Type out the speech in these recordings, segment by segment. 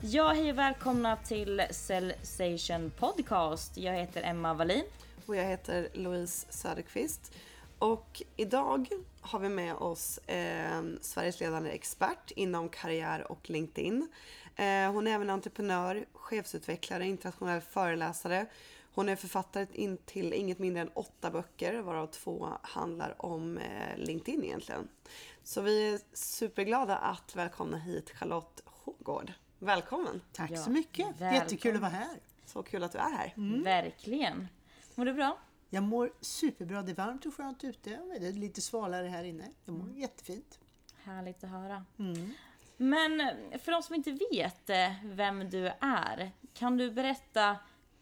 Ja, hej och välkomna till Cellsation Podcast. Jag heter Emma Wallin. Och jag heter Louise Söderqvist. Och idag har vi med oss eh, Sveriges ledande expert inom karriär och LinkedIn. Eh, hon är även entreprenör, chefsutvecklare, internationell föreläsare. Hon är författare till inget mindre än åtta böcker varav två handlar om eh, LinkedIn egentligen. Så vi är superglada att välkomna hit Charlotte Hågård. Välkommen! Tack ja, så mycket! Välkommen. Jättekul att vara här. Så kul att du är här. Mm. Verkligen. Mår du bra? Jag mår superbra. Det är varmt och skönt ute. Det är lite svalare här inne. Jag mår mm. jättefint. Härligt att höra. Mm. Men eh, för de som inte vet eh, vem du är, kan du berätta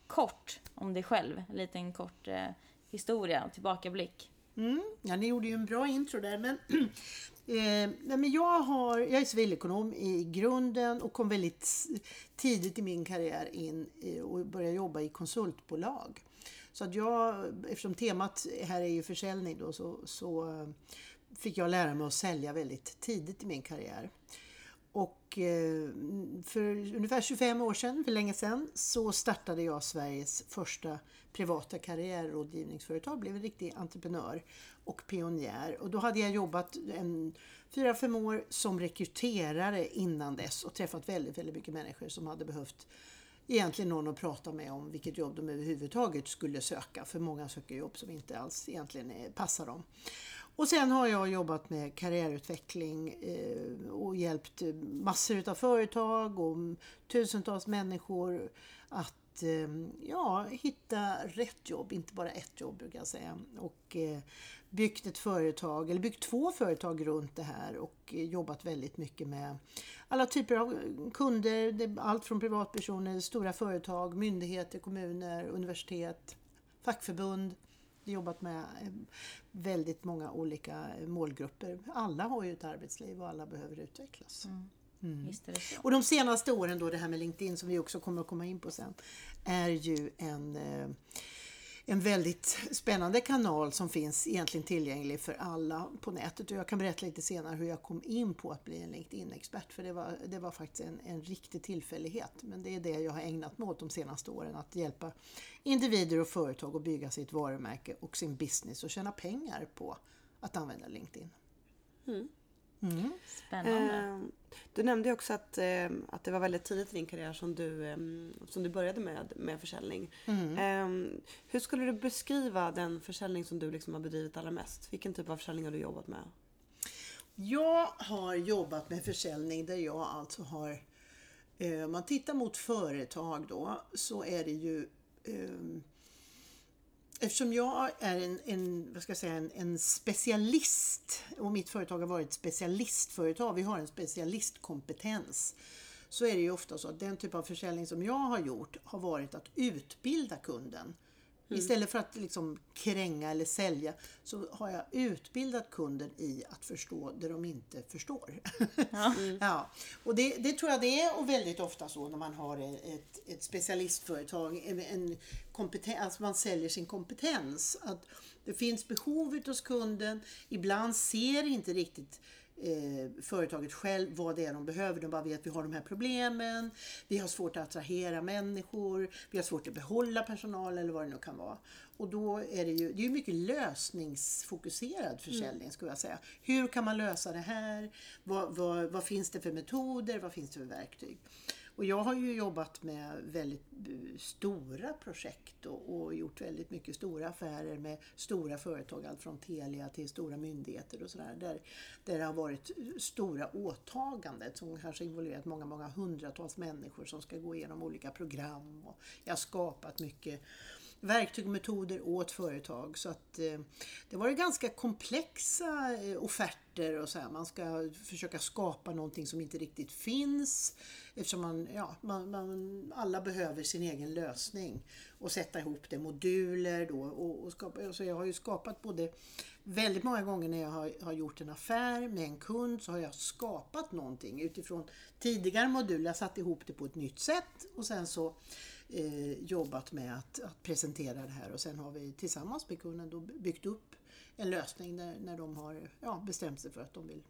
kort om dig själv? En liten kort eh, historia och tillbakablick. Mm. Ja, ni gjorde ju en bra intro där, men Eh, men jag, har, jag är civilekonom i grunden och kom väldigt tidigt i min karriär in och började jobba i konsultbolag. Så att jag, eftersom temat här är ju försäljning då, så, så eh, fick jag lära mig att sälja väldigt tidigt i min karriär. Och eh, för ungefär 25 år sedan, för länge sedan, så startade jag Sveriges första privata karriärrådgivningsföretag, blev en riktig entreprenör och pionjär. Och då hade jag jobbat en fyra, fem år som rekryterare innan dess och träffat väldigt, väldigt mycket människor som hade behövt egentligen någon att prata med om vilket jobb de överhuvudtaget skulle söka. För många söker jobb som inte alls egentligen passar dem. Och sen har jag jobbat med karriärutveckling eh, och hjälpt massor av företag och tusentals människor att eh, ja, hitta rätt jobb, inte bara ett jobb brukar jag säga. Och eh, byggt ett företag, eller byggt två företag runt det här och jobbat väldigt mycket med alla typer av kunder, allt från privatpersoner, stora företag, myndigheter, kommuner, universitet, fackförbund jobbat med eh, väldigt många olika målgrupper. Alla har ju ett arbetsliv och alla behöver utvecklas. Mm. Mm. Och de senaste åren då, det här med LinkedIn som vi också kommer att komma in på sen, är ju en eh, en väldigt spännande kanal som finns egentligen tillgänglig för alla på nätet. Och jag kan berätta lite senare hur jag kom in på att bli en LinkedIn-expert för det var, det var faktiskt en, en riktig tillfällighet. Men det är det jag har ägnat mig åt de senaste åren, att hjälpa individer och företag att bygga sitt varumärke och sin business och tjäna pengar på att använda LinkedIn. Mm. Mm. Spännande. Eh, du nämnde också att, eh, att det var väldigt tidigt i din karriär som du, eh, som du började med, med försäljning. Mm. Eh, hur skulle du beskriva den försäljning som du liksom har bedrivit allra mest? Vilken typ av försäljning har du jobbat med? Jag har jobbat med försäljning där jag alltså har eh, om man tittar mot företag då så är det ju ehm, Eftersom jag är en, en, vad ska jag säga, en, en, specialist och mitt företag har varit ett specialistföretag, vi har en specialistkompetens, så är det ju ofta så att den typ av försäljning som jag har gjort har varit att utbilda kunden. Mm. Istället för att liksom kränga eller sälja så har jag utbildat kunden i att förstå det de inte förstår. Ja. Mm. ja. Och det, det, tror jag det är och väldigt ofta så när man har ett, ett specialistföretag, en, en alltså man säljer sin kompetens. Att det finns behov hos kunden, ibland ser inte riktigt eh, företaget själv vad det är de behöver. De bara vet att vi har de här problemen, vi har svårt att attrahera människor, vi har svårt att behålla personal eller vad det nu kan vara. Och då är det ju, det är mycket lösningsfokuserad försäljning mm. skulle jag säga. Hur kan man lösa det här? Vad, vad, vad finns det för metoder? Vad finns det för verktyg? Och jag har ju jobbat med väldigt stora projekt och, och, gjort väldigt mycket stora affärer med stora företag, allt från Telia till stora myndigheter och sådär. Där, där det har varit stora åtaganden som kanske involverat många, många hundratals människor som ska gå igenom olika program. Och jag har skapat mycket verktyg och metoder åt företag. Så att eh, det var ganska komplexa eh, offerter och så här. Man ska försöka skapa någonting som inte riktigt finns eftersom man, ja, man, man alla behöver sin egen lösning och sätta ihop det, moduler då och, och skapa. Så jag har ju skapat både väldigt många gånger när jag har, har gjort en affär med en kund så har jag skapat någonting utifrån tidigare moduler, jag satt ihop det på ett nytt sätt och sen så eh, jobbat med att, att, presentera det här och sen har vi tillsammans med kunden då byggt upp en lösning när, när de har ja, bestämt sig för att de vill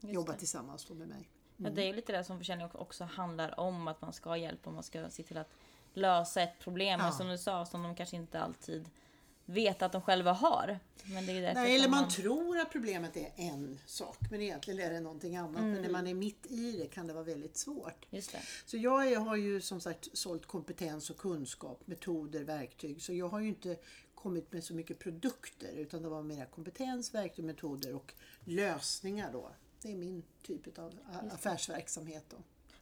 Just jobba det. tillsammans med mig. Ja, det är lite det som försäljning också handlar om. Att man ska hjälpa och man ska se till att lösa ett problem. Ja. Som du sa, som de kanske inte alltid vet att de själva har. Men det är Nej, eller som man tror att problemet är en sak men egentligen är det någonting annat. Men när man är mitt i det kan det vara väldigt svårt. Just det. Så jag är, har ju som sagt sålt kompetens och kunskap, metoder, verktyg. Så jag har ju inte kommit med så mycket produkter utan det var mer kompetens, verktyg, metoder och lösningar då. Det är min typ av affärsverksamhet då.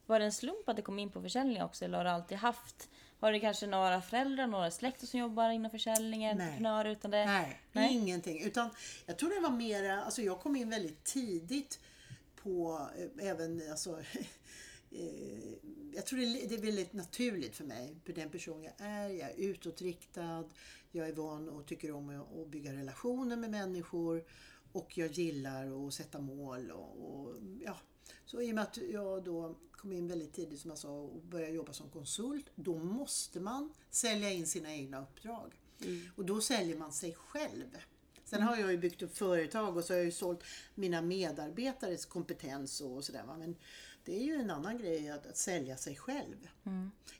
Var det en slump att det kom in på försäljning också? Eller har du alltid haft... Har du kanske några föräldrar, några släkter som jobbar inom försäljning, entreprenörer? Utan det... Nej, Nej. ingenting. Utan jag tror det var mera, alltså jag kom in väldigt tidigt på eh, även, alltså eh, jag tror det är, det är väldigt naturligt för mig, för den person jag är. Jag är utåtriktad, jag är van och tycker om att bygga relationer med människor och jag gillar att sätta mål och, och ja. Så i och med att jag då kom in väldigt tidigt som jag sa och började jobba som konsult, då måste man sälja in sina egna uppdrag. Och då säljer man sig själv. Sen har jag ju byggt upp företag och så har jag ju sålt mina medarbetares kompetens och sådär. Men det är ju en annan grej att, att sälja sig själv.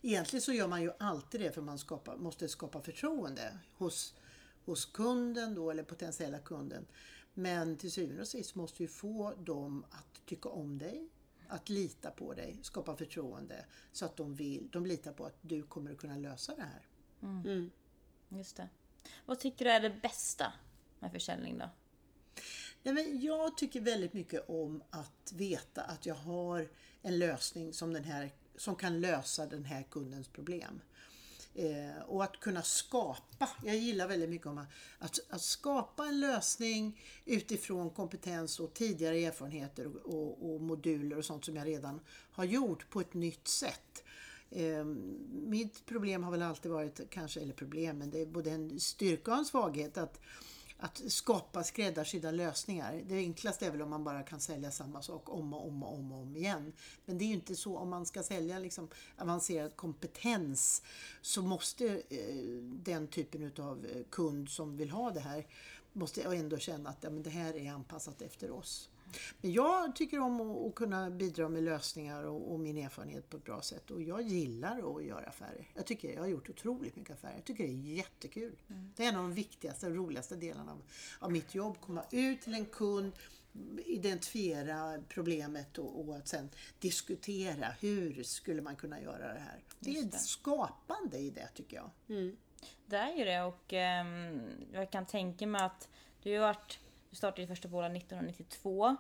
Egentligen så gör man ju alltid det för man skapar, måste skapa förtroende hos, hos kunden då eller potentiella kunden. Men till syvende och sist måste du få dem att tycka om dig, att lita på dig, skapa förtroende så att de vill, de litar på att du kommer att kunna lösa det här. Just det. Vad tycker du är det bästa med försäljning då? Nej, men jag tycker väldigt mycket om att veta att jag har en lösning som, den här, som kan lösa den här kundens problem. Eh, och att kunna skapa. Jag gillar väldigt mycket om att, att, att skapa en lösning utifrån kompetens och tidigare erfarenheter och, och, och moduler och sånt som jag redan har gjort på ett nytt sätt. Eh, mitt problem har väl alltid varit, kanske, eller problem, men det är både en styrka och en svaghet att att skapa skräddarsydda lösningar. Det enklaste är väl om man bara kan sälja samma sak om och om och om, och om igen. Men det är ju inte så om man ska sälja liksom avancerad kompetens så måste eh, den typen av eh, kund som vill ha det här måste ändå känna att ja, men det här är anpassat efter oss. Men jag tycker om att, kunna bidra med lösningar och, och min erfarenhet på ett bra sätt. Och jag gillar att göra affärer. Jag tycker jag har gjort otroligt mycket affärer. Jag tycker det är jättekul. Det är en av de viktigaste och roligaste delarna av, av mitt jobb. Komma ut till en kund, identifiera problemet och, och att sen diskutera hur skulle man kunna göra det här. Det är ett skapande i det tycker jag. Det är ju det och ehm, jag kan tänka mig att du har varit du startade första bolag 1992.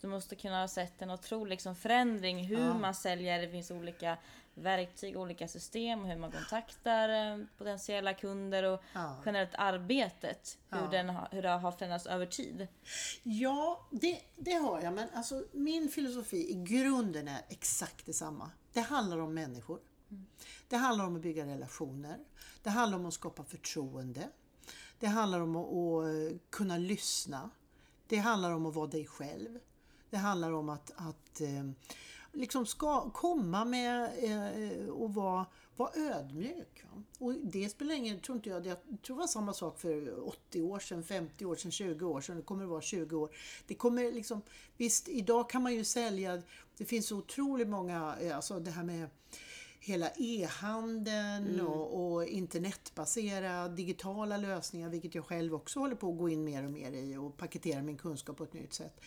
Du måste kunna ha sett en otrolig liksom, förändring hur Ja. man säljer. Det finns olika verktyg, olika system och hur man kontaktar eh, potentiella kunder och Ja. generellt arbetet. Hur, Ja. den, hur det har förändrats över tid. Ja, det, det har jag. Men alltså, min filosofi i grunden är exakt detsamma. Det handlar om människor. Det handlar om att bygga relationer. Det handlar om att skapa förtroende. Det handlar om att, kunna lyssna. Det handlar om att vara dig själv. Det handlar om att, att eh, liksom ska komma med eh, och vara, vara ödmjuk. Va? Och det spelar ingen tror inte jag, det, jag tror det var samma sak för 80 år sedan, 50 år sedan, 20 år sedan. Det kommer att vara 20 år. Det kommer liksom, visst, idag kan man ju sälja, det finns så otroligt många, eh, alltså det här med hela e-handeln och, och internetbaserad digitala lösningar, vilket jag själv också håller på att gå in mer och mer i och paketera min kunskap på ett nytt sätt.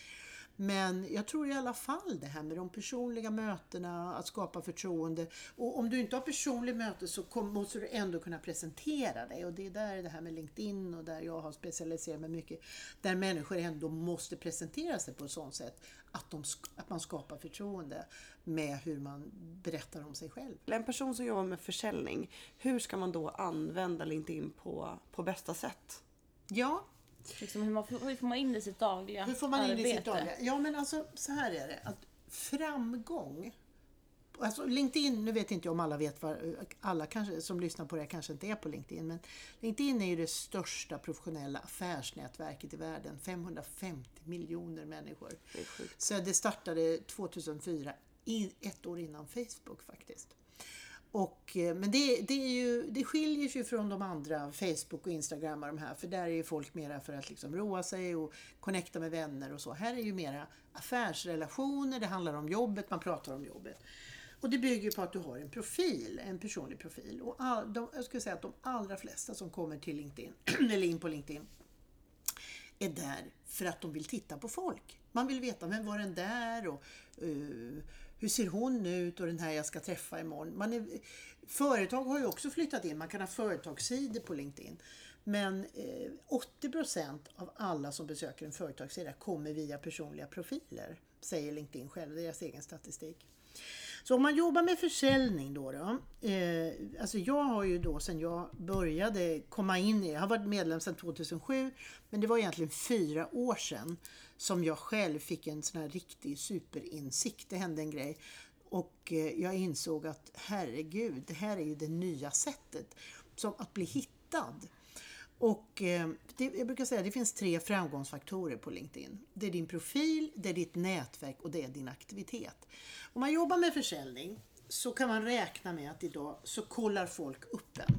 Men jag tror i alla fall det här med de personliga mötena, att skapa förtroende. Och om du inte har personligt möte så kom, måste du ändå kunna presentera dig. Och det är där det här med LinkedIn och där jag har specialiserat mig mycket. Där människor ändå måste presentera sig på ett sådant sätt att, de, att man skapar förtroende med hur man berättar om sig själv. En person som jobbar med försäljning, hur ska man då använda LinkedIn på, på bästa sätt? Ja, Liksom hur, man, hur får man in det i sitt dagliga Hur får man in arbete? det i sitt dagliga? Ja men alltså så här är det. Att framgång. Alltså LinkedIn, nu vet inte jag om alla vet vad, alla kanske, som lyssnar på det här kanske inte är på LinkedIn. Men LinkedIn är ju det största professionella affärsnätverket i världen. 550 miljoner människor. Det. Så det startade 2004, i- ett år innan Facebook faktiskt. Och, eh, men det, det, är ju, det skiljer sig från de andra, Facebook och Instagram och de här, för där är ju folk mera för att liksom roa sig och connecta med vänner och så. Här är ju mera affärsrelationer, det handlar om jobbet, man pratar om jobbet. Och det bygger på att du har en profil, en personlig profil. Och all, de, jag skulle säga att de allra flesta som kommer till LinkedIn, eller in på LinkedIn, är där för att de vill titta på folk. Man vill veta, vem var den där? Och, uh, hur ser hon ut och den här jag ska träffa imorgon. Man är, företag har ju också flyttat in, man kan ha företagssidor på LinkedIn. Men eh, 80% av alla som besöker en företagssida kommer via personliga profiler, säger LinkedIn själv, deras egen statistik. Så om man jobbar med försäljning då, då eh, alltså jag har ju då sedan jag började komma in i, jag har varit medlem sedan 2007, men det var egentligen fyra år sedan som jag själv fick en sån här riktig superinsikt. Det hände en grej och eh, jag insåg att herregud, det här är ju det nya sättet som att bli hittad. Och eh, det, jag brukar säga att det finns tre framgångsfaktorer på LinkedIn. Det är din profil, det är ditt nätverk och det är din aktivitet. Om man jobbar med försäljning så kan man räkna med att idag så kollar folk upp en.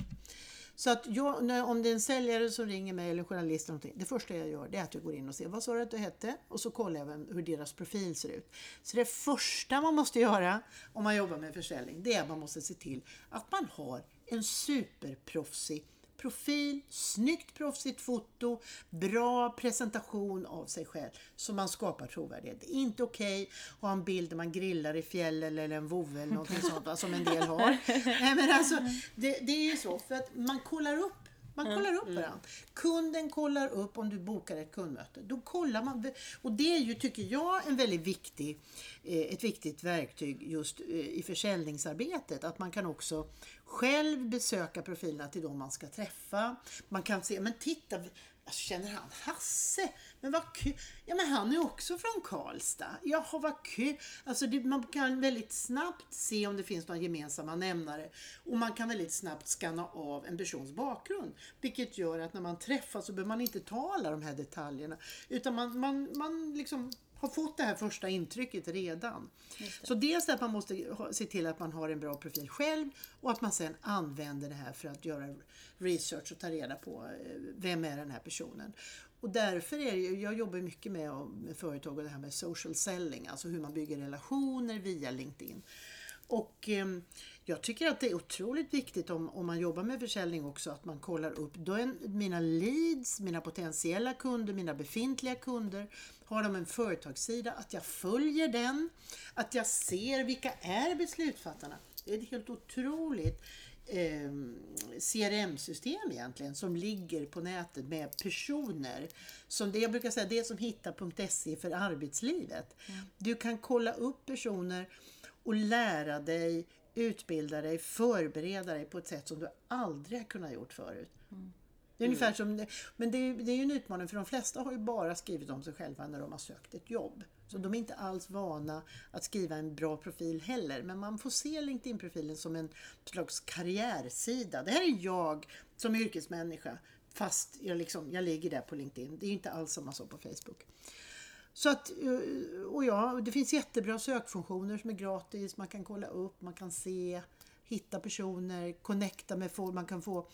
Så att jag, när, om det är en säljare som ringer mig eller en journalist eller någonting, det första jag gör det är att jag går in och ser vad sa du att du hette och så kollar jag hur deras profil ser ut. Så det första man måste göra om man jobbar med försäljning, det är att man måste se till att man har en superproffsig profil, snyggt proffsigt foto, bra presentation av sig själv så man skapar trovärdighet. Det är inte okej okay att ha en bild där man grillar i fjällen eller en vovve eller någonting sånt som en del har. Nej, men alltså, det, det är ju så för att man kollar upp man kollar upp varandra. Kunden kollar upp om du bokar ett kundmöte. Då kollar man. Och det är ju, tycker jag, en väldigt viktig, eh, ett viktigt verktyg just eh, i försäljningsarbetet. Att man kan också själv besöka profilerna till de man ska träffa. Man kan se, men titta, Alltså, känner han Hasse? Men vad kul! Ja, men han är också från Karlstad. Jaha, vad kul! Alltså, det, man kan väldigt snabbt se om det finns några gemensamma nämnare och man kan väldigt snabbt skanna av en persons bakgrund. Vilket gör att när man träffas så behöver man inte ta alla de här detaljerna utan man, man, man liksom har fått det här första intrycket redan. Så dels att man måste se till att man har en bra profil själv och att man sen använder det här för att göra research och ta reda på eh, vem är den här personen. Och därför är det, jag jobbar mycket med, med företag och det här med social selling, alltså hur man bygger relationer via LinkedIn. Och eh, jag tycker att det är otroligt viktigt om, om man jobbar med försäljning också att man kollar upp då är mina leads, mina potentiella kunder, mina befintliga kunder. Har de en företagssida, att jag följer den, att jag ser vilka är beslutsfattarna. Det är ett helt otroligt eh, CRM-system egentligen som ligger på nätet med personer. Som det, jag brukar säga det som hitta.se för arbetslivet. Mm. Du kan kolla upp personer och lära dig, utbilda dig, förbereda dig på ett sätt som du aldrig har kunnat gjort förut. Mm. Det är ungefär som, men det är, det är ju en utmaning för de flesta har ju bara skrivit om sig själva när de har sökt ett jobb. Så de är inte alls vana att skriva en bra profil heller. Men man får se LinkedIn-profilen som en slags karriärsida. Det här är jag som yrkesmänniska. Fast jag, liksom, jag ligger där på LinkedIn. Det är inte alls samma sak på Facebook. Så att, eh, och ja, det finns jättebra sökfunktioner som är gratis. Man kan kolla upp, man kan se, hitta personer, connecta med folk. Man kan få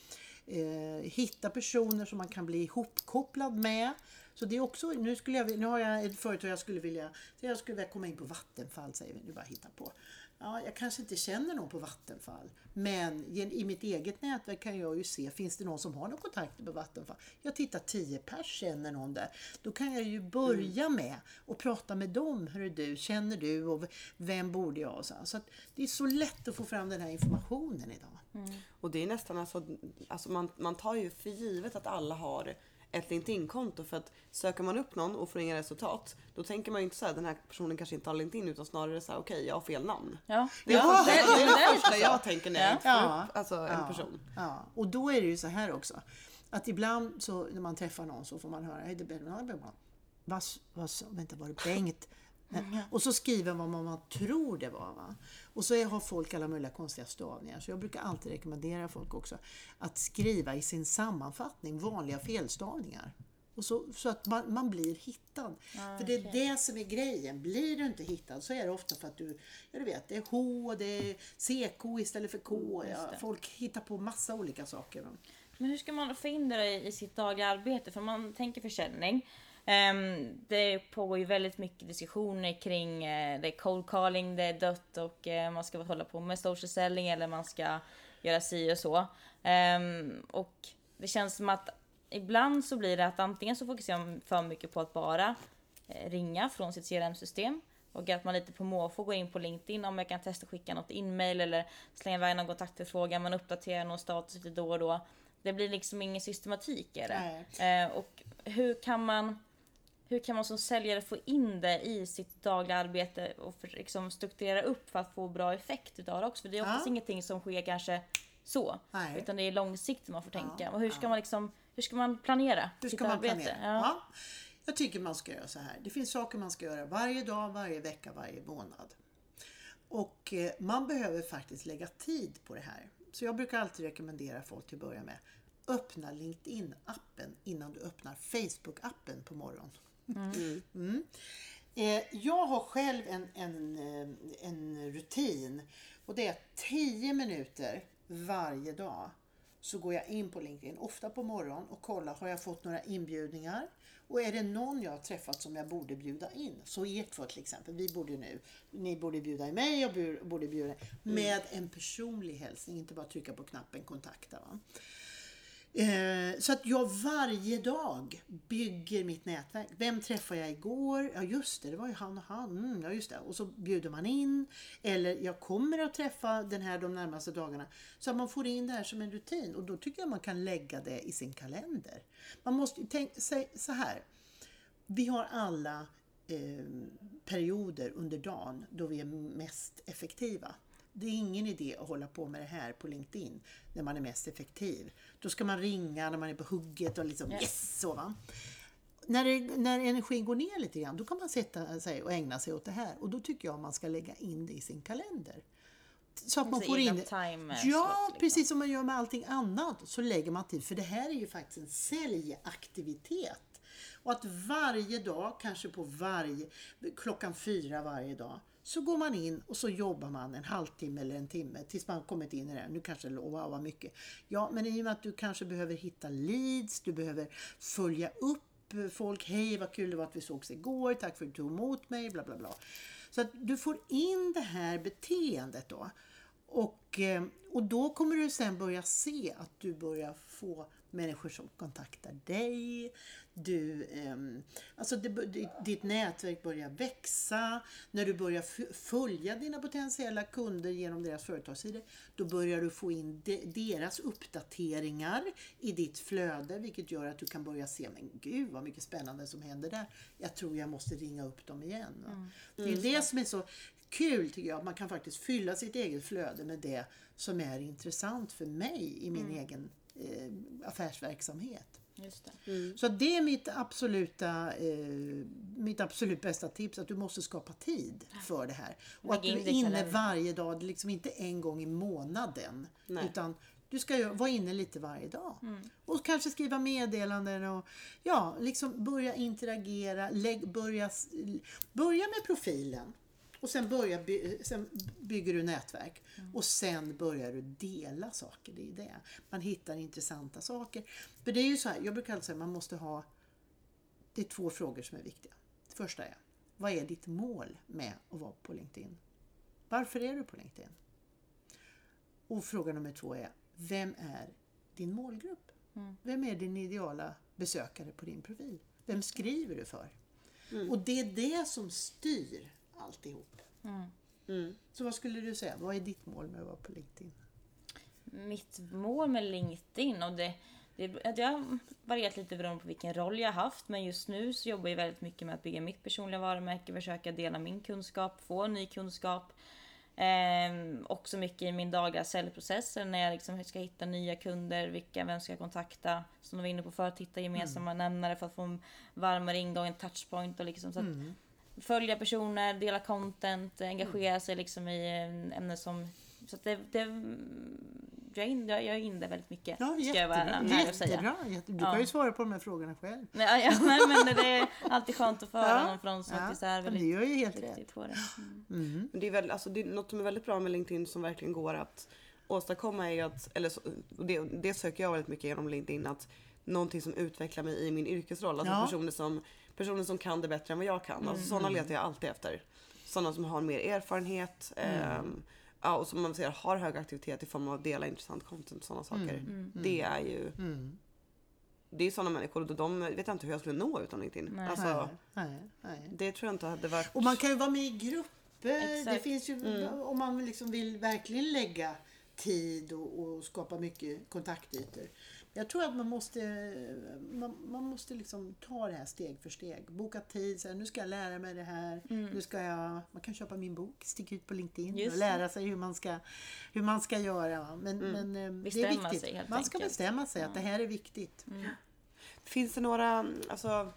eh, hitta personer som man kan bli ihopkopplad med. Så det är också, nu, skulle jag, nu har jag ett företag jag skulle vilja, jag skulle vilja komma in på Vattenfall säger vi, nu bara hitta på. Ja, jag kanske inte känner någon på Vattenfall. Men i mitt eget nätverk kan jag ju se, finns det någon som har någon kontakt på Vattenfall? Jag tittar 10 pers känner någon där. Då kan jag ju börja mm. med att prata med dem. Hur är du? Känner du? Och vem borde jag? Så, så det är så lätt att få fram den här informationen idag. Mm. Och det är nästan alltså, alltså man, man tar ju för givet att alla har ett LinkedIn-konto för att söker man upp någon och får inga resultat då tänker man ju inte så här, den här personen kanske inte har LinkedIn utan snarare så här, okej okay, jag har fel namn. Ja. Det är ja, det, det, det, det, det första jag tänker när jag inte får upp alltså, en person. Ja. Och då är det ju så här också att ibland så när man träffar någon så får man höra, hej det är vad, vad, vänta var det Bengt? Mm. Och så skriver man vad man tror det var. Va? Och så har folk alla möjliga konstiga stavningar. Så jag brukar alltid rekommendera folk också att skriva i sin sammanfattning vanliga felstavningar. Och så, så att man, man blir hittad. för det är det som är grejen. Blir du inte hittad så är det ofta för att du, ja du vet, det är H, det är CK istället för K. Ja, folk hittar på massa olika saker. Men hur ska man få in det i, i sitt dagliga arbete? För man tänker försäljning. Ehm, det pågår ju väldigt mycket diskussioner kring eh, det är cold calling, det är dött och eh, man ska hålla på med social selling eller man ska göra si och så. Ehm, och det känns som att ibland så blir det att antingen så fokuserar man för mycket på att bara eh, ringa från sitt CRM-system och att man lite på måfå går in på LinkedIn om jag kan testa skicka något inmail eller slänga iväg någon kontaktförfrågan, man uppdaterar någon status lite då och då. Det blir liksom ingen systematik i det. Eh, och hur kan man hur kan man som säljare få in det i sitt dagliga arbete och för, liksom strukturera upp för att få bra effekt utav det också? För det är oftast Ja. ingenting som sker kanske så. Nej. Utan det är långsiktigt man får tänka. Och hur ska man liksom, hur ska man planera Hur sitt ska man arbete? planera? Ja. Ja. Jag tycker man ska göra så här. Det finns saker man ska göra varje dag, varje vecka, varje månad. Och eh, man behöver faktiskt lägga tid på det här. Så jag brukar alltid rekommendera folk till att börja med. Öppna LinkedIn-appen innan du öppnar Facebook-appen på morgonen. Mm. Eh, jag har själv en, en, eh, en rutin och det är 10 minuter varje dag så går jag in på LinkedIn, ofta på morgonen och kollar, har jag fått några inbjudningar? Och är det någon jag har träffat som jag borde bjuda in? Så er två till exempel, vi borde nu, ni borde bjuda in mig och bu- borde bjuda med en personlig hälsning, inte bara trycka på knappen kontakta. Va? Eh, så att jag varje dag bygger mitt nätverk. Vem träffade jag igår? Ja just det, det var ju han och han. Mm, ja just det. Och så bjuder man in. Eller jag kommer att träffa den här de närmaste dagarna. Så att man får in det här som en rutin. Och då tycker jag man kan lägga det i sin kalender. Man måste tänka sig så här. Vi har alla eh, perioder under dagen då vi är mest effektiva. Det är ingen idé att hålla på med det här på LinkedIn när man är mest effektiv. Då ska man ringa när man är på hugget och liksom yes! Så, va? När, det, när energin går ner lite grann, då kan man sätta sig och ägna sig åt det här. Och då tycker jag man ska lägga in det i sin kalender. Så att man får in det. Ja, liksom. precis som man gör med allting annat. Så lägger man tid. För det här är ju faktiskt en säljaktivitet. Och att varje dag, kanske på varje, klockan fyra varje dag, så går man in och så jobbar man en halvtimme eller en timme tills man kommit in i det. här. Nu kanske det lovar vad mycket. Ja, men i och med att du kanske behöver hitta leads, du behöver följa upp folk. Hej, vad kul det var att vi sågs igår. Tack för att du tog emot mig. Bla, bla, bla. Så att du får in det här beteendet då. Och, eh, och då kommer du sen börja se att du börjar få människor som kontaktar dig. Du, ehm, alltså ditt nätverk börjar växa. När du börjar följa dina potentiella kunder genom deras företagssidor, då börjar du få in de, deras uppdateringar i ditt flöde, vilket gör att du kan börja se, men gud vad mycket spännande som händer där. Jag tror jag måste ringa upp dem igen. va? Det är det som är så kul tycker jag, att man kan faktiskt fylla sitt eget flöde med det som är intressant för mig i min egen eh, affärsverksamhet. Just det. Så det är mitt absoluta, eh, mitt absolut bästa tips, att du måste skapa tid för det här. Och att du in är inne varje dag, liksom inte en gång i månaden. Nej. Utan du ska ju vara inne lite varje dag. Mm. Och kanske skriva meddelanden och ja, liksom börja interagera, lägg, börja, börja med profilen. Och sen, börja by, sen bygger du nätverk. Mm. Och sen börjar du dela saker. Det är det. Man hittar intressanta saker. För det är ju så här, jag brukar alltid säga att man måste ha det är två frågor som är viktiga. Det första är, vad är ditt mål med att vara på LinkedIn? Varför är du på LinkedIn? Och fråga nummer två är, vem är din målgrupp? Vem är din ideala besökare på din profil? Vem skriver du för? Och det är det som styr alltihop. Så vad skulle du säga? Vad är ditt mål med att vara på LinkedIn? Mitt mål med LinkedIn och det, det, det har varierat lite beroende på vilken roll jag har haft men just nu så jobbar jag väldigt mycket med att bygga mitt personliga varumärke, försöka dela min kunskap, få ny kunskap. Ehm, också mycket i min dagliga säljprocess när jag liksom ska hitta nya kunder, vilka, vem ska jag kontakta? Som vi var inne på förut, hitta gemensamma nämnare för att få en varmare ingång, en touchpoint och liksom så att följa personer, dela content, engagera sig liksom i eh, ämnen som... Så att det, det jag in, jag, jag är in det väldigt mycket. Ja, ska jag vara jättebra. säga. jättebra. jätte- Du Ja. kan ju svara på de här frågorna själv. Nej, ja, nej, men det är alltid skönt att få höra Ja. någon från som Ja, faktiskt är men väldigt det gör ju helt rätt. på det. Mm. Mm. Men det är, väl, alltså, det är något som är väldigt bra med LinkedIn som verkligen går att åstadkomma är att, eller så, det, det söker jag väldigt mycket genom LinkedIn, att någonting som utvecklar mig i min yrkesroll. Alltså Ja. personer, som, personer som kan det bättre än vad jag kan. Alltså, sådana letar jag alltid efter. Sådana som har mer erfarenhet. ehm, ja, och som man ser har hög aktivitet i form av att dela intressant content och sådana saker. Det är ju Mm. det är sådana människor och de vet jag inte hur jag skulle nå utan LinkedIn. Nej. Alltså, Nej, nej, det tror jag inte hade varit... Och man kan ju vara med i grupper. Det Exakt. finns ju, om man liksom vill verkligen lägga tid och, och skapa mycket kontaktytor. Jag tror att man måste, man, man måste liksom ta det här steg för steg. Boka tid, så här, nu ska jag lära mig det här. Nu ska jag, man kan köpa min bok, sticka ut på LinkedIn Just och lära sig hur man ska, hur man ska göra. Men, men eh, det är viktigt. sig helt man ska enkelt. bestämma sig att det här är viktigt. Finns det några, alltså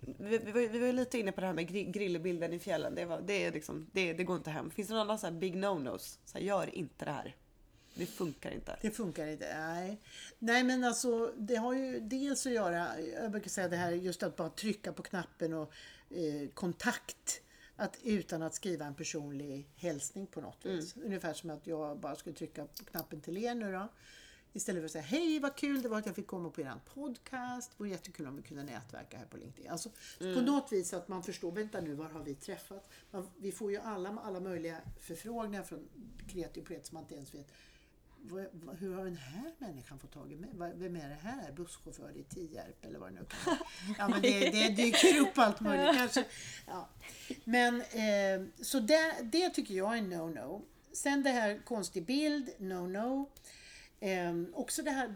vi, vi, var, vi var lite inne på det här med gri- grillbilden i fjällen. Det, var, det, är liksom, det, det går inte hem. Finns det några så här big no-nos? Så här, gör inte det här. Det funkar inte. Det funkar inte. Nej. Nej men alltså det har ju dels att göra, jag brukar säga det här just att bara trycka på knappen och eh, kontakt. Att, utan att skriva en personlig hälsning på något vis. Ungefär som att jag bara skulle trycka på knappen till er nu då. Istället för att säga hej vad kul det var att jag fick komma på er podcast. Det vore jättekul om vi kunde nätverka här på LinkedIn. Alltså på något vis att man förstår, vänta nu var har vi träffat? Man, vi får ju alla, alla möjliga förfrågningar från kreativ poet som man inte ens vet vad, hur har den här människan fått tag i mig? Vad- Vem är det här? Busschaufför i Tierp eller vad det nu kan vara. Ja, men det, det dyker upp allt möjligt. Kanske, ja. Men eh, så det, det tycker jag är no-no. Sen det här konstig bild, no-no. Eh, också det här,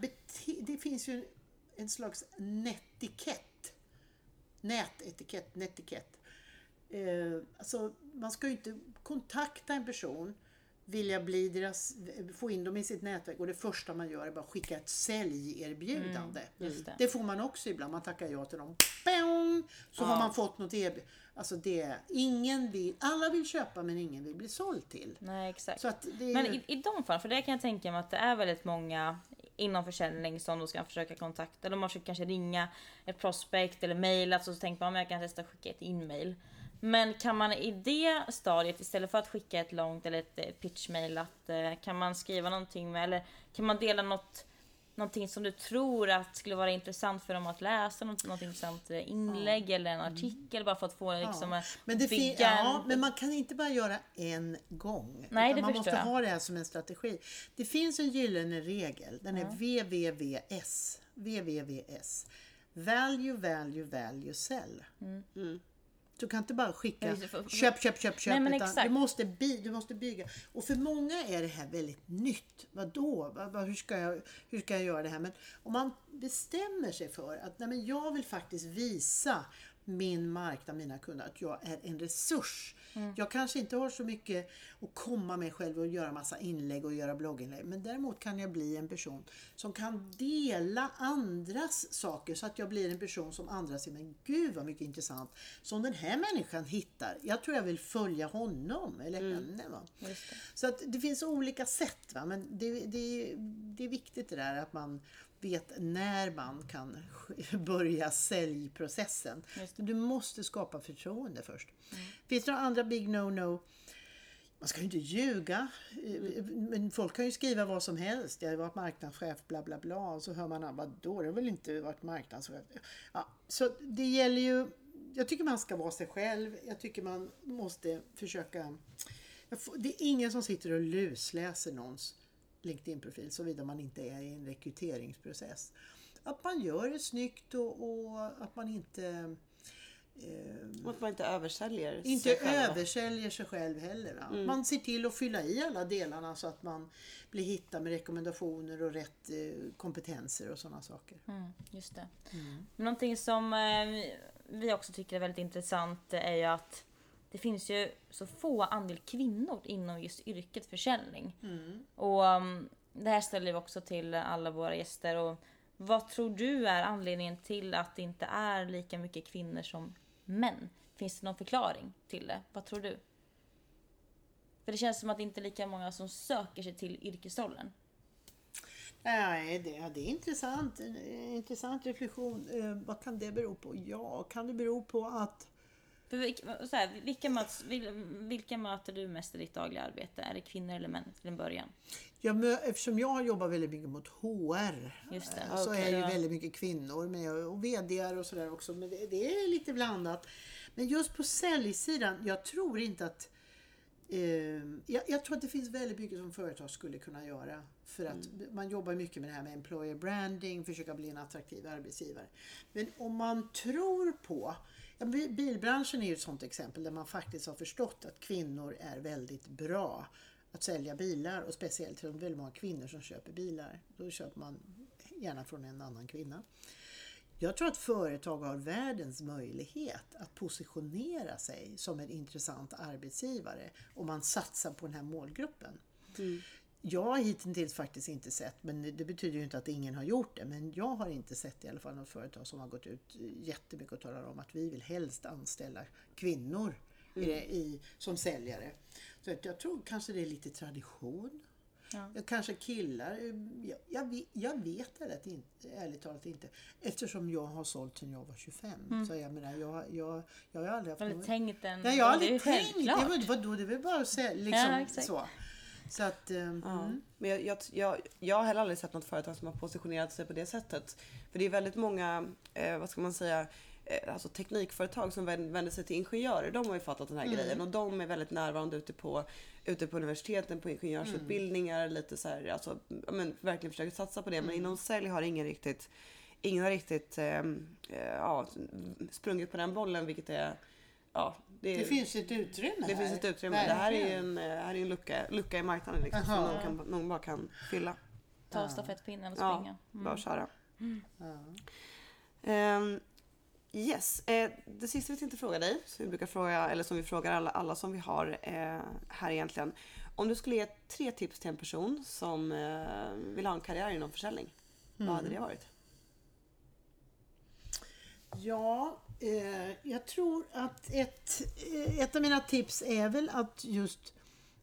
det finns ju en slags netikett. Nätetikett, netikett. Eh, alltså, man ska ju inte kontakta en person, vilja bli deras, få in dem i sitt nätverk och det första man gör är bara skicka ett säljerbjudande. just det. det får man också ibland, man tackar ja till dem. Bang! Så har man fått något erbjudande. Alltså det, ingen vill, alla vill köpa men ingen vill bli såld till. Nej, exakt. Så att det är Men i, i de fall, för det kan jag tänka mig att det är väldigt många inom försäljning som då ska försöka kontakta, eller man försöker kanske ringa ett prospect eller mejla, så tänker man om jag kan testa att skicka ett inmail. Men kan man i det stadiet istället för att skicka ett långt eller ett eh, pitchmail att eh, kan man skriva någonting med eller kan man dela något Någonting som du tror att skulle vara intressant för dem att läsa, något, något intressant eh, inlägg eller en artikel bara för att få liksom Ja. en Men, det bygga en- ja, men man kan inte bara göra en gång. Nej, utan det man förstår måste jag. ha det här som en strategi. Det finns en gyllene regel. Den är VVVS. VVVS. Value, value, value, sell. Du kan inte bara skicka köp, köp, köp, köp. Nej, utan exakt. du, måste bi, du måste bygga. Och för många är det här väldigt nytt. Vadå? Vad, vad, hur, ska jag, hur ska jag göra det här? Men om man bestämmer sig för att nej, men jag vill faktiskt visa min marknad, mina kunder, att jag är en resurs. Jag kanske inte har så mycket att komma med själv och göra massa inlägg och göra blogginlägg. Men däremot kan jag bli en person som kan dela andras saker så att jag blir en person som andra ser, men gud vad mycket intressant som den här människan hittar. Jag tror jag vill följa honom eller henne. Va? Så att det finns olika sätt. Va? Men det, det, det är viktigt det där att man vet när man kan börja säljprocessen. Du måste skapa förtroende först. Finns det några andra big no-no? Man ska ju inte ljuga. Men folk kan ju skriva vad som helst. Jag har varit marknadschef, bla bla bla. Och så hör man, vadå, det har väl inte varit marknadschef? Ja, så det gäller ju, jag tycker man ska vara sig själv. Jag tycker man måste försöka Det är ingen som sitter och lusläser någons LinkedIn-profil såvida man inte är i en rekryteringsprocess. Att man gör det snyggt och, och att man inte eh, Och Att man inte översäljer inte sig själv. översäljer sig själv heller. Va? Man ser till att fylla i alla delarna så att man blir hittad med rekommendationer och rätt eh, kompetenser och sådana saker. Mm, just det. Någonting som eh, vi också tycker är väldigt intressant är ju att det finns ju så få andel kvinnor inom just yrket försäljning. Och um, det här ställer vi också till alla våra gäster. Och vad tror du är anledningen till att det inte är lika mycket kvinnor som män? Finns det någon förklaring till det? Vad tror du? För det känns som att det inte är lika många som söker sig till yrkesrollen. Nej, det, det är intressant. En intressant reflektion. Eh, vad kan det bero på? Ja, kan det bero på att För vilka, så här, vilka, möts, vil- vilka möter du mest i ditt dagliga arbete? Är det kvinnor eller män till en början? jag, mö- eftersom jag jobbar väldigt mycket mot HR Just det. så Okej, är ju ja. väldigt mycket kvinnor med och VD och sådär också. Men det, det är lite blandat. Men just på säljsidan, jag tror inte att Eh, jag, jag tror att det finns väldigt mycket som företag skulle kunna göra. För att man jobbar mycket med det här med employer branding, försöka bli en attraktiv arbetsgivare. Men om man tror på Ja, bilbranschen är ju ett sånt exempel där man faktiskt har förstått att kvinnor är väldigt bra att sälja bilar och speciellt till de väldigt många kvinnor som köper bilar. Då köper man gärna från en annan kvinna. Jag tror att företag har världens möjlighet att positionera sig som en intressant arbetsgivare om man satsar på den här målgruppen. Mm. Jag har hittills faktiskt inte sett, men det betyder ju inte att ingen har gjort det, men jag har inte sett i alla fall något företag som har gått ut jättemycket och talar om att vi vill helst anställa kvinnor i, i, som säljare. Så att jag tror kanske det är lite tradition. Ja. Kanske killar. eh, Jag, jag, vet- jag vet ärligt, inte, ärligt talat inte. Eftersom jag har sålt sedan jag var 25. Så jag menar, jag, jag, jag har aldrig haft Har du någon- tänkt en... Nej, jag har aldrig tänkt. var, vadå, det är väl bara att säga liksom Ja, exakt. så. Så att, eh, Ja. mm. Men jag, jag, jag, jag har heller aldrig sett något företag som har positionerat sig på det sättet. För det är väldigt många, eh, vad ska man säga, eh, alltså teknikföretag som vänder sig till ingenjörer. De har ju fattat den här grejen och de är väldigt närvarande ute på, ute på universiteten, på ingenjörsutbildningar. Lite så här, alltså, men, verkligen försöker satsa på det. Men inom sälj har ingen riktigt, ingen har riktigt eh, eh, ja, sprungit på den bollen vilket är Ja, det, det finns ett utrymme det här. finns ett utrymme. Det här är ju Verkligen. en, eh, här är en lucka, lucka i marknaden liksom, som någon, kan, någon bara kan fylla. Ta stafettpinnen och Ja, springa. Mm. bara köra. Ja. Ehm, yes, eh, det sista vi tänkte fråga dig, som vi brukar fråga, eller som vi frågar alla, alla som vi har eh, här egentligen. Om du skulle ge tre tips till en person som eh, vill ha en karriär inom försäljning, vad hade det varit? Ja, Eh, jag tror att ett, eh, ett av mina tips är väl att just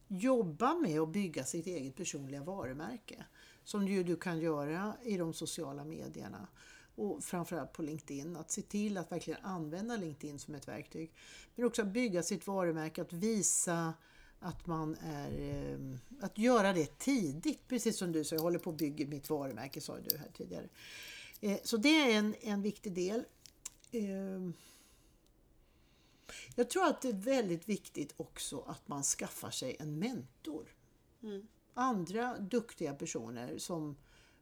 jobba med att bygga sitt eget personliga varumärke. Som ju du kan göra i de sociala medierna. Och framförallt på LinkedIn. Att se till att verkligen använda LinkedIn som ett verktyg. Men också att bygga sitt varumärke, att visa att man är... Eh, att göra det tidigt, precis som du sa. Jag håller på att bygga mitt varumärke, sa du här tidigare. Så det är en, en viktig del. Ehm, Jag tror att det är väldigt viktigt också att man skaffar sig en mentor. Andra duktiga personer som,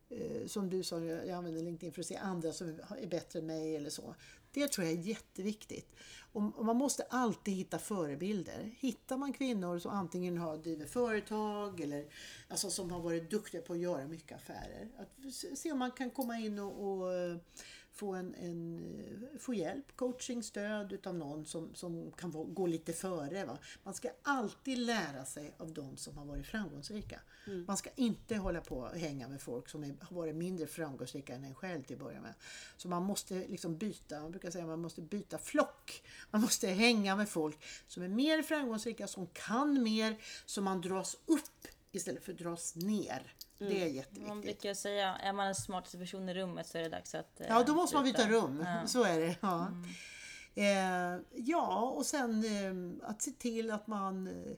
eh, som du sa, jag använder LinkedIn för att se andra som är bättre än mig eller så. Det tror jag är jätteviktigt. Och man måste alltid hitta förebilder. Hittar man kvinnor som antingen har driver företag eller alltså som har varit duktiga på att göra mycket affärer. Att se- se om man kan komma in och, och eh, få, en, en, eh, få hjälp, coaching, stöd utav någon som, som kan gå lite före. Va? Man ska alltid lära sig av de som har varit framgångsrika. Man ska inte hålla på och hänga med folk som är, har varit mindre framgångsrika än en själv till att börja med. Så man måste liksom byta, man brukar säga man måste byta flock. Man måste hänga med folk som är mer framgångsrika, som kan mer, så man dras upp istället för dras ner. Det är Man jätteviktigt. brukar säga, är man den smartaste personen i rummet så är det dags att eh, Ja, då måste man byta rum. Ja. Mm. Så är det. Ja, eh, ja och sen eh, att se till att man... Eh,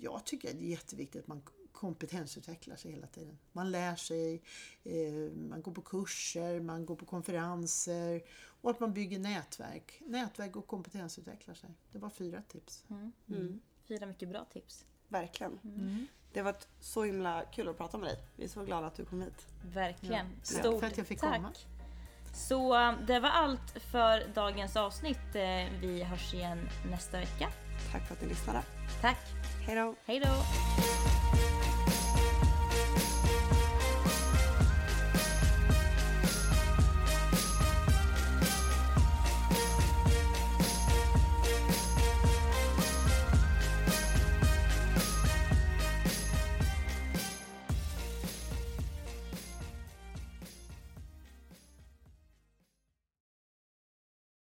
jag tycker att det är jätteviktigt att man kompetensutvecklar sig hela tiden. Man lär sig, eh, man går på kurser, man går på konferenser och att man bygger nätverk. Nätverk och kompetensutvecklar sig. Det var fyra tips. Mm. Fyra mycket bra tips. Verkligen. Mm. Det har varit så himla kul att prata med dig. Vi är så glada att du kom hit. Verkligen. Ja, Stort för att jag fick tack. komma. Så eh, det var allt för dagens avsnitt. Eh, Vi hörs igen nästa vecka. Tack för att ni lyssnade. Tack. Hej då! Hej då!